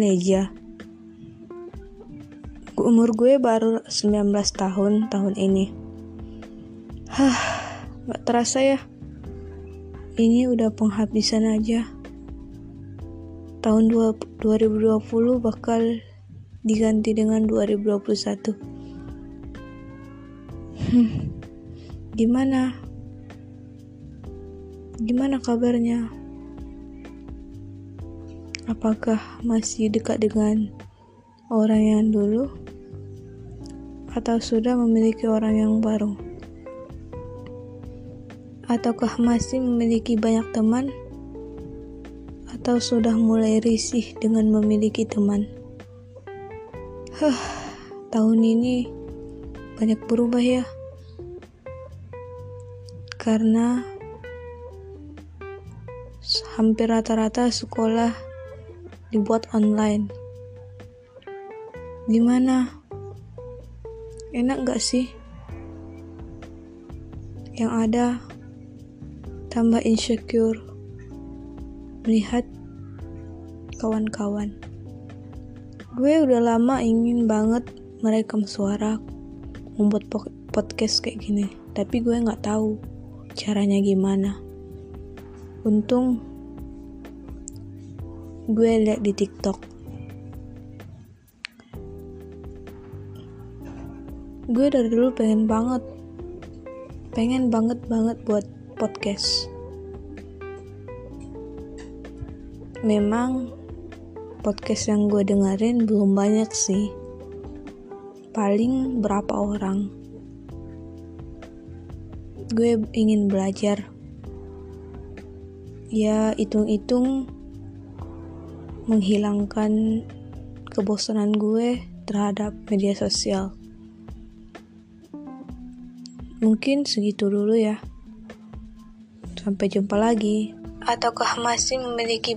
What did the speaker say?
aja. Umur gue baru 19 tahun tahun ini. Hah, gak terasa ya. Ini udah penghabisan aja. Tahun 2020 bakal diganti dengan 2021. Hmm, gimana? Gimana kabarnya? Apakah masih dekat dengan orang yang dulu? Atau sudah memiliki orang yang baru? Ataukah masih memiliki banyak teman? Atau sudah mulai risih dengan memiliki teman? Huh, tahun ini banyak berubah ya. Karena hampir rata-rata sekolah dibuat online. Gimana? Enak gak sih? Yang ada tambah insecure melihat kawan-kawan. Gue udah lama ingin banget merekam suara membuat podcast kayak gini, tapi gue nggak tahu caranya gimana. Untung gue liat di TikTok. Gue dari dulu pengen banget, pengen banget banget buat podcast. Memang podcast yang gue dengerin belum banyak sih. Paling berapa orang. Gue ingin belajar. Ya, hitung-hitung menghilangkan kebosanan gue terhadap media sosial. Mungkin segitu dulu ya. Sampai jumpa lagi. Ataukah masih memiliki